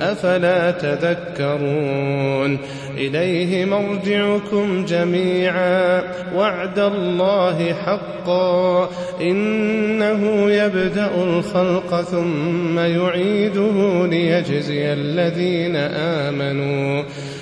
أفلا تذكرون؟ إليه مرجعكم جميعا. وعد الله حقا. إنه يبدأ الخلق ثم يعيده ليجزي الذين آمنوا.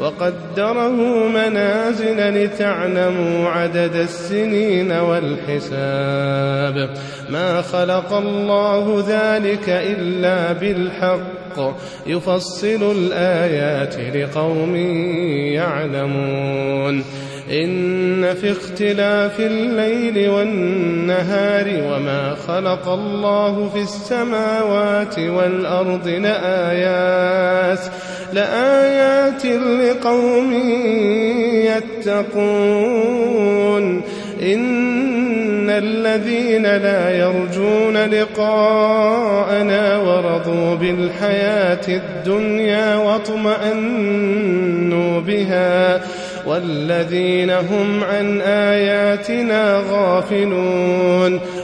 وقدره منازل لتعلموا عدد السنين والحساب. ما خلق الله ذلك إلا بالحق. يفصل الآيات لقوم يعلمون. إن في اختلاف الليل والنهار وما خلق الله في السماوات والأرض لآيات. لآيات لقوم يتقون. إن الذين لا يرجون لقاءنا ورضوا بالحياة الدنيا واطمأنوا بها. والذين هم عن آياتنا غافلون.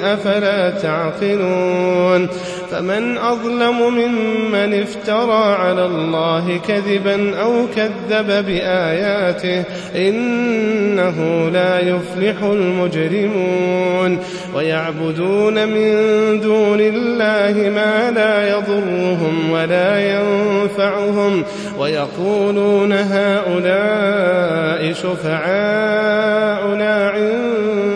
أفلا تعقلون فمن أظلم ممن افترى على الله كذبا أو كذب بآياته إنه لا يفلح المجرمون ويعبدون من دون الله ما لا يضرهم ولا ينفعهم ويقولون هؤلاء شفعاؤنا عند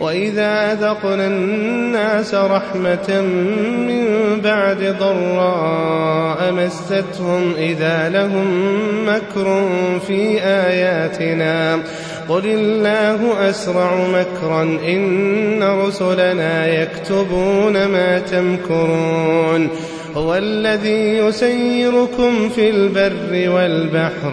وإذا أذقنا الناس رحمة من بعد ضراء مستهم إذا لهم مكر في آياتنا. قل الله أسرع مكرا إن رسلنا يكتبون ما تمكرون. هو الذي يسيركم في البر والبحر.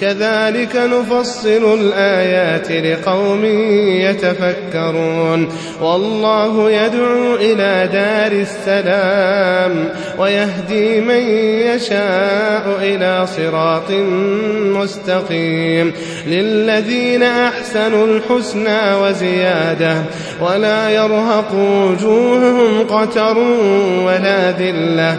كذلك نفصل الآيات لقوم يتفكرون. والله يدعو إلى دار السلام ويهدي من يشاء إلى صراط مستقيم. للذين أحسنوا الحسنى وزيادة ولا يرهق وجوههم قتر ولا ذلة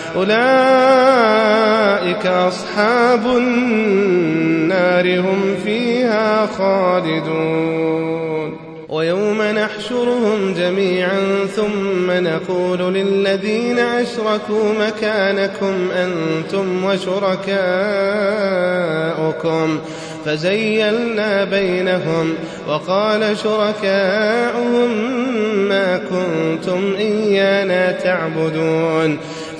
أولئك أصحاب النار هم فيها خالدون. ويوم نحشرهم جميعا ثم نقول للذين أشركوا مكانكم أنتم وشركاؤكم. فزيلنا بينهم وقال شركاؤهم ما كنتم إيانا تعبدون.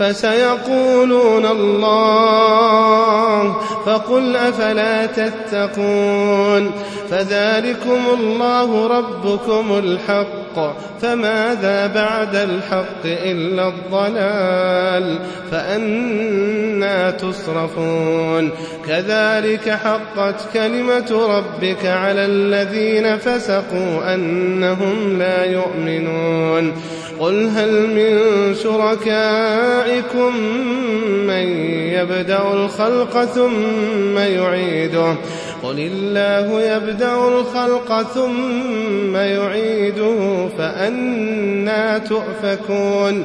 فسيقولون الله فقل أفلا تتقون فذلكم الله ربكم الحق فماذا بعد الحق إلا الضلال فأنا تصرفون كذلك حقت كلمة ربك على الذين فسقوا أنهم لا يؤمنون قل هل من شركائكم من يبدأ الخلق ثم يعيده؟ قل الله يبدأ الخلق ثم يعيده فأنا تؤفكون.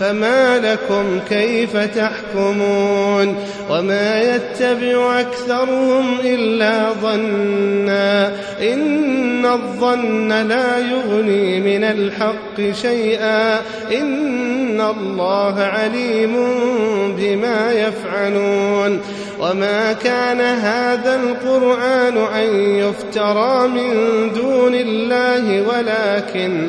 فما لكم كيف تحكمون وما يتبع أكثرهم إلا ظنا إن الظن لا يغني من الحق شيئا إن الله عليم بما يفعلون وما كان هذا القرآن أن يفترى من دون الله ولكن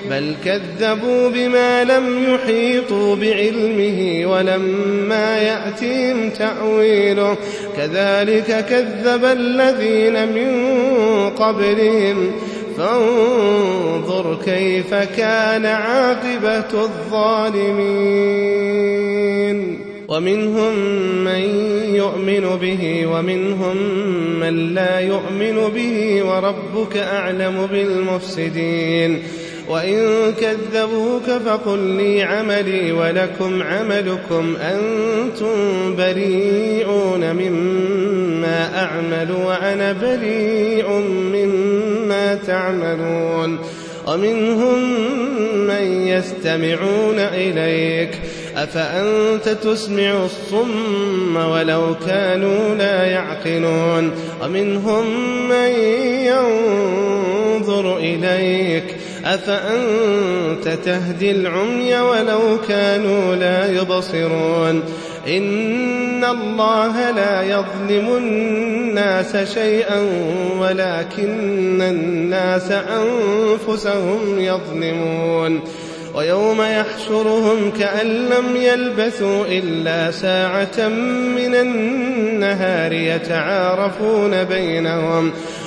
بل كذبوا بما لم يحيطوا بعلمه ولما يأتهم تأويله كذلك كذب الذين من قبلهم فانظر كيف كان عاقبة الظالمين ومنهم من يؤمن به ومنهم من لا يؤمن به وربك أعلم بالمفسدين وإن كذبوك فقل لي عملي ولكم عملكم أنتم بريئون مما أعمل وأنا بريء مما تعملون ومنهم من يستمعون إليك أفأنت تسمع الصم ولو كانوا لا يعقلون ومنهم من ينظر إليك أفأنت تهدي العمي ولو كانوا لا يبصرون؟ إن الله لا يظلم الناس شيئا ولكن الناس أنفسهم يظلمون. ويوم يحشرهم كأن لم يلبثوا إلا ساعة من النهار يتعارفون بينهم.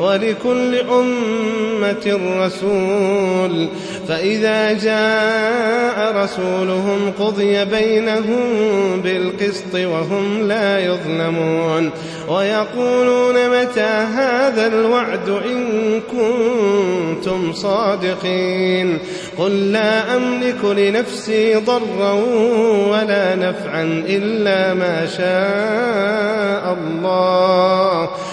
ولكل أمة رسول. فإذا جاء رسولهم قضي بينهم بالقسط وهم لا يظلمون. ويقولون متى هذا الوعد إن كنتم صادقين؟ قل لا أملك لنفسي ضرا ولا نفعا إلا ما شاء الله.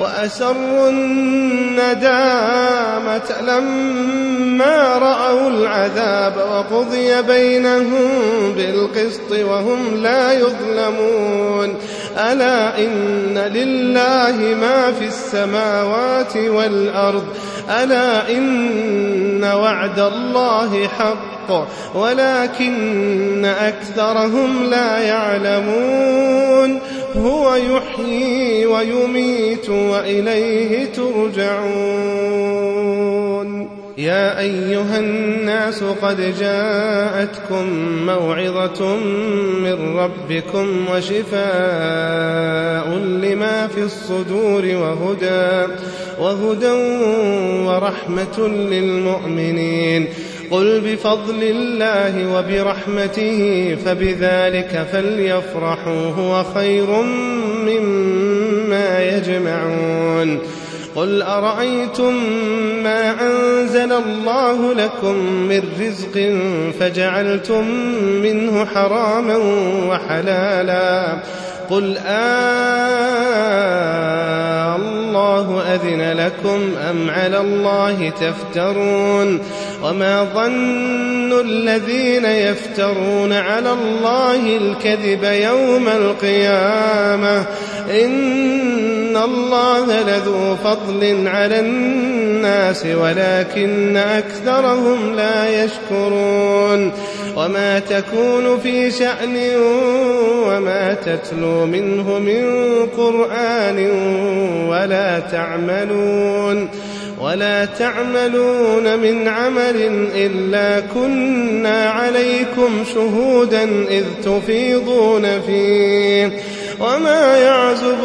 وأسروا الندامة لما رأوا العذاب وقضي بينهم بالقسط وهم لا يظلمون. ألا إن لله ما في السماوات والأرض. ألا إن وعد الله حق. ولكن أكثرهم لا يعلمون. هو يحيي ويميت وإليه ترجعون. يا أيها الناس قد جاءتكم موعظة من ربكم وشفاء لما في الصدور وهدى وهدى ورحمة للمؤمنين. قل بفضل الله وبرحمته فبذلك فليفرحوا هو خير مما يجمعون. قل أرأيتم ما أنزل الله لكم من رزق فجعلتم منه حراما وحلالا؟ قل آه الله أذن لكم أم على الله تفترون؟ وما ظن الذين يفترون على الله الكذب يوم القيامة إن الله لذو فضل على الناس ولكن أكثرهم لا يشكرون وما تكون في شأن وما تتلو منه من قرآن ولا تعملون ولا تعملون من عمل إلا كنا عليكم شهودا إذ تفيضون فيه وما يعزب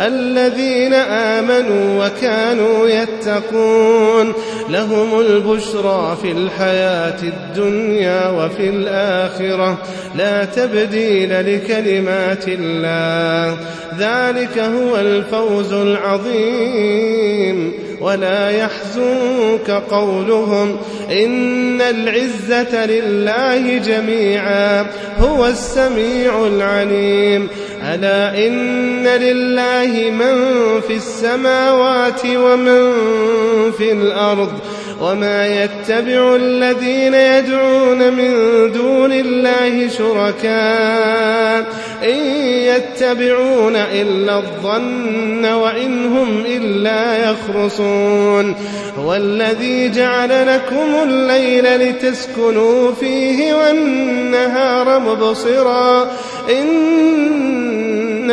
الذين آمنوا وكانوا يتقون لهم البشرى في الحياة الدنيا وفي الآخرة. لا تبديل لكلمات الله. ذلك هو الفوز العظيم. ولا يحزنك قولهم. إن العزة لله جميعا. هو السميع العليم. ألا إن لله من في السماوات ومن في الأرض وما يتبع الذين يدعون من دون الله شركاء إن يتبعون إلا الظن وإن هم إلا يخرصون هو الذي جعل لكم الليل لتسكنوا فيه والنهار مبصرا إن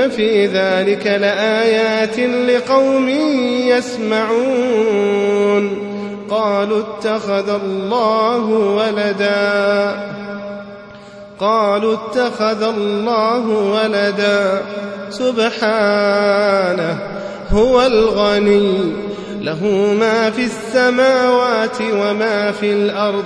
في ذلك لآيات لقوم يسمعون قالوا اتخذ الله ولدا قالوا اتخذ الله ولدا سبحانه هو الغني له ما في السماوات وما في الأرض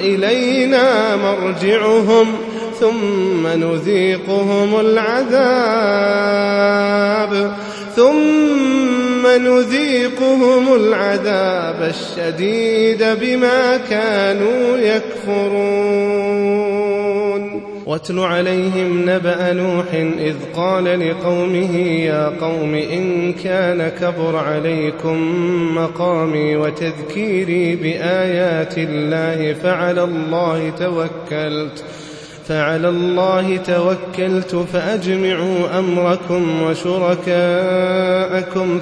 إلينا مرجعهم ثم نذيقهم العذاب ثم نذيقهم العذاب الشديد بما كانوا يكفرون. واتل عليهم نبأ نوح إذ قال لقومه يا قوم إن كان كبر عليكم مقامي وتذكيري بآيات الله فعلى الله توكلت فعلى الله توكلت فأجمعوا أمركم وشركاءكم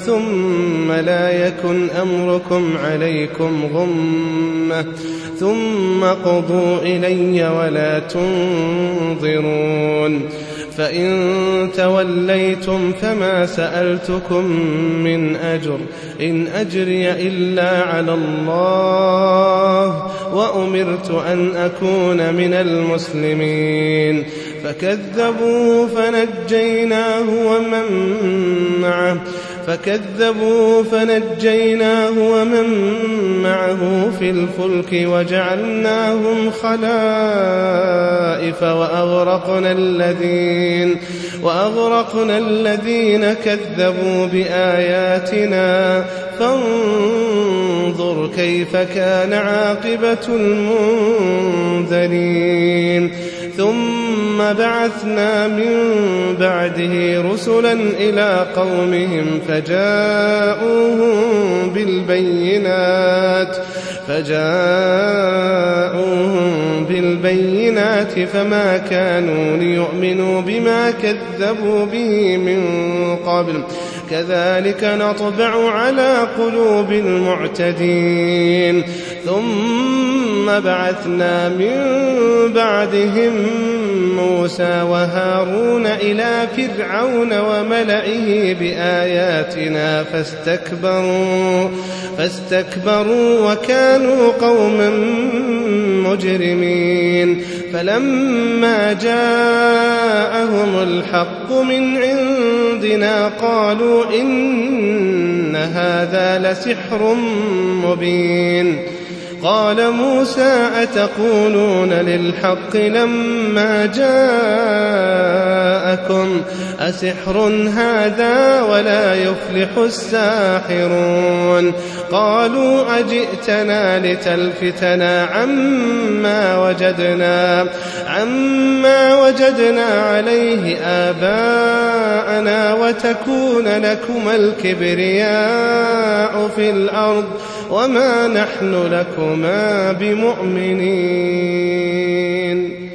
ثم لا يكن أمركم عليكم غمة ثم قضوا إلي ولا تنظرون. فإن توليتم فما سألتكم من أجر. إن أجري إلا على الله وأمرت أن أكون من المسلمين. فكذبوا فنجيناه ومن معه. فكذبوا فنجيناه ومن معه في الفلك وجعلناهم خلائف وأغرقنا الذين وأغرقنا الذين كذبوا بآياتنا. فانظر كيف كان عاقبة المنذرين. ثم بعثنا من بعده رسلا إلى قومهم فجاءوهم بالبينات فجاءوهم بالبينات فما كانوا ليؤمنوا بما كذبوا به من قبل. كذلك نطبع على قلوب المعتدين. ثم بعثنا من بعدهم موسى وهارون إلى فرعون وملئه بآياتنا فاستكبروا فاستكبروا وكانوا قوما مجرمين فلما جاءهم الحق من عندنا قالوا إن هذا لسحر مبين. قال موسى أتقولون للحق لما جاءكم؟ أسحر هذا ولا يفلح الساحرون. قالوا أجئتنا لتلفتنا عما وجدنا عما وجدنا عليه آباءنا وتكون لكما الكبرياء في الأرض وما نحن لكما بمؤمنين.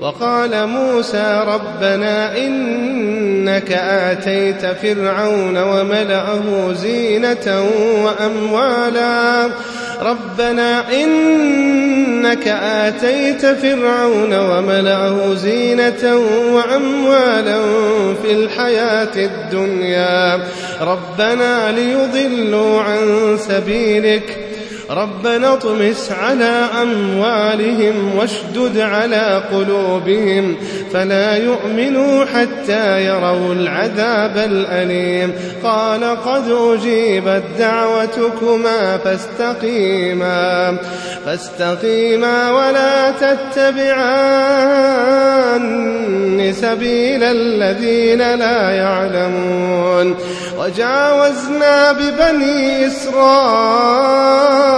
وقال موسى ربنا إنك آتيت فرعون وملأه زينة وأموالا. ربنا إنك آتيت فرعون وملأه زينة وأموالا في الحياة الدنيا. ربنا ليضلوا عن سبيلك ربنا اطمس على أموالهم واشدد على قلوبهم فلا يؤمنوا حتى يروا العذاب الأليم. قال قد أجيبت دعوتكما فاستقيما فاستقيما ولا تتبعان سبيل الذين لا يعلمون. وجاوزنا ببني إسرائيل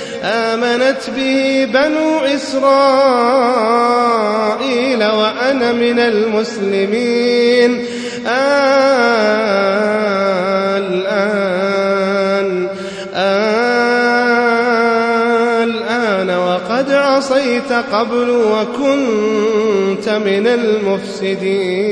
آمنت به بنو إسرائيل وأنا من المسلمين. الآن الآن وقد عصيت قبل وكنت من المفسدين.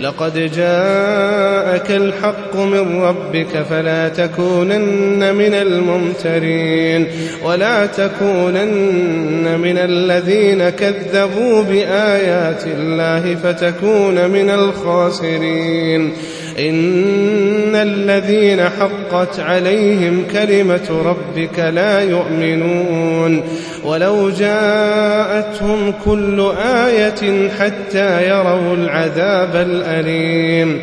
لقد جاءك الحق من ربك فلا تكونن من الممترين ولا تكونن من الذين كذبوا بآيات الله فتكون من الخاسرين إن الذين حقت عليهم كلمة ربك لا يؤمنون ولو جاءتهم كل آية حتى يروا العذاب الأليم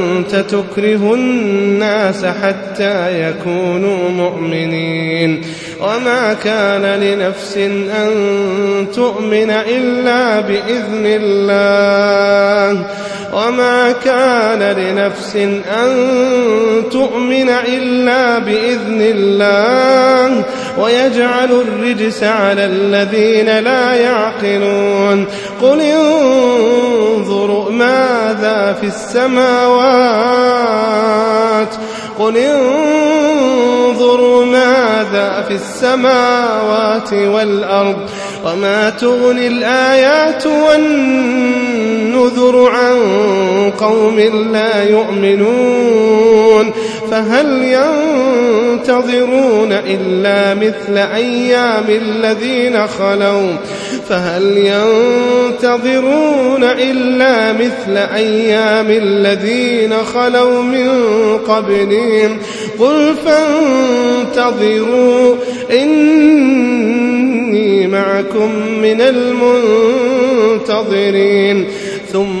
تكره الناس حتى يكونوا مؤمنين. وما كان لنفس أن تؤمن إلا بإذن الله. وما كان لنفس أن تؤمن إلا بإذن الله. ويجعل الرجس على الذين لا يعقلون. قل انظروا ماذا في السماوات. قل انظروا ماذا في السماوات والأرض. وما تغني الآيات والنذر عن قوم لا يؤمنون. فهل ينتظرون إلا مثل أيام الذين خلوا؟ فهل ينتظرون إلا مثل أيام الذين خلوا من قبلهم؟ قل فانتظروا إني معكم من المنتظرين. ثم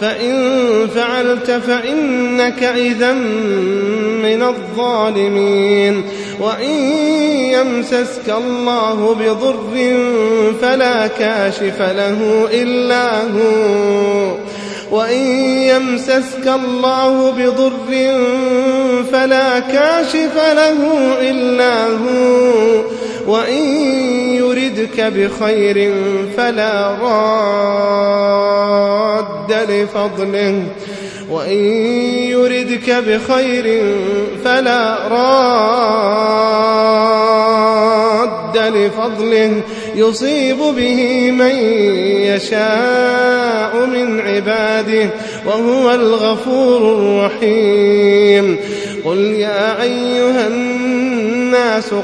فإن فعلت فإنك إذا من الظالمين. وإن يمسسك الله بضر فلا كاشف له إلا هو. وإن يمسسك الله بضر فلا كاشف له إلا هو. وإن يردك بخير فلا راد لفضله. وإن يردك بخير فلا راد لفضله. يصيب به من يشاء من عباده وهو الغفور الرحيم. قل يا أيها الناس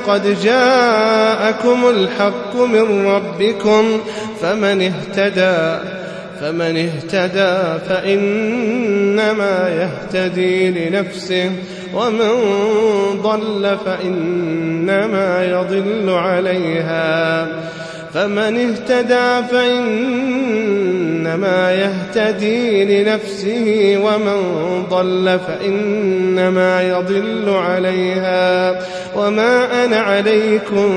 قد جاءكم الحق من ربكم فمن اهتدى فمن اهتدى فإنما يهتدي لنفسه ومن ضل فإنما يضل عليها فمن اهتدى فإنما يهتدي لنفسه ومن ضل فإنما يضل عليها وما أنا عليكم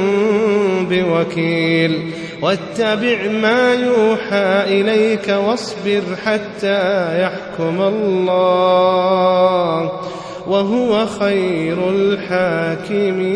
بوكيل واتبع ما يوحى إليك واصبر حتى يحكم الله وهو خير الحاكمين